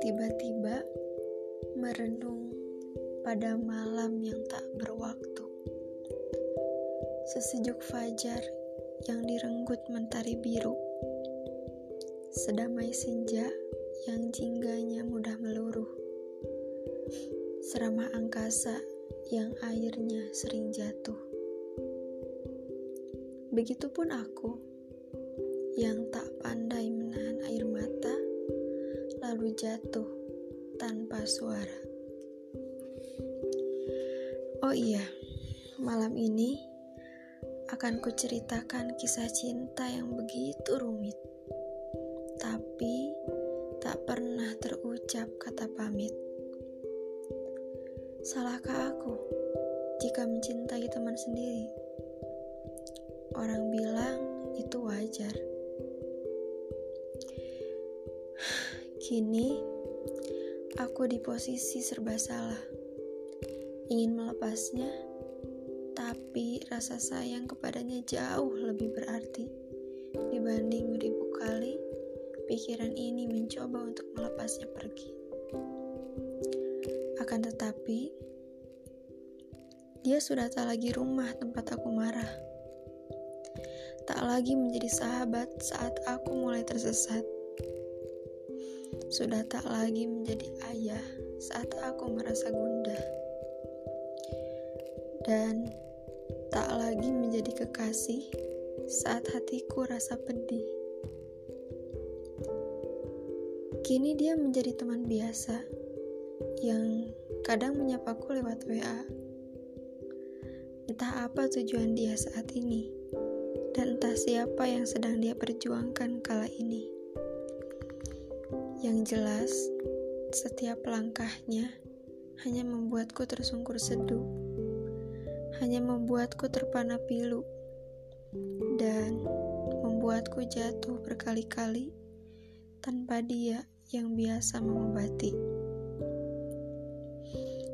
Tiba-tiba merenung pada malam yang tak berwaktu. Sesejuk fajar yang direnggut mentari biru. Sedamai senja yang jingganya mudah meluruh. Seramah angkasa yang airnya sering jatuh. Begitupun aku yang tak pandai menahan air mata, lalu jatuh tanpa suara. Oh iya, malam ini akan kuceritakan kisah cinta yang begitu rumit, tapi tak pernah terucap kata pamit. Salahkah aku jika mencintai teman sendiri? Orang bilang itu wajar. Kini aku di posisi serba salah. Ingin melepasnya, tapi rasa sayang kepadanya jauh lebih berarti dibanding ribu kali pikiran ini mencoba untuk melepasnya pergi. Akan tetapi, dia sudah tak lagi rumah tempat aku marah. Tak lagi menjadi sahabat saat aku mulai tersesat. Sudah tak lagi menjadi ayah saat aku merasa gundah. Dan tak lagi menjadi kekasih saat hatiku rasa pedih. Kini dia menjadi teman biasa yang kadang menyapaku lewat WA. Entah apa tujuan dia saat ini, dan entah siapa yang sedang dia perjuangkan kala ini. Yang jelas, setiap langkahnya hanya membuatku tersungkur seduh, hanya membuatku terpana pilu, dan membuatku jatuh berkali-kali tanpa dia yang biasa mengobati.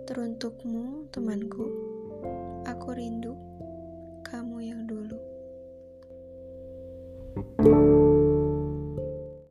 Teruntukmu, temanku, aku rindu.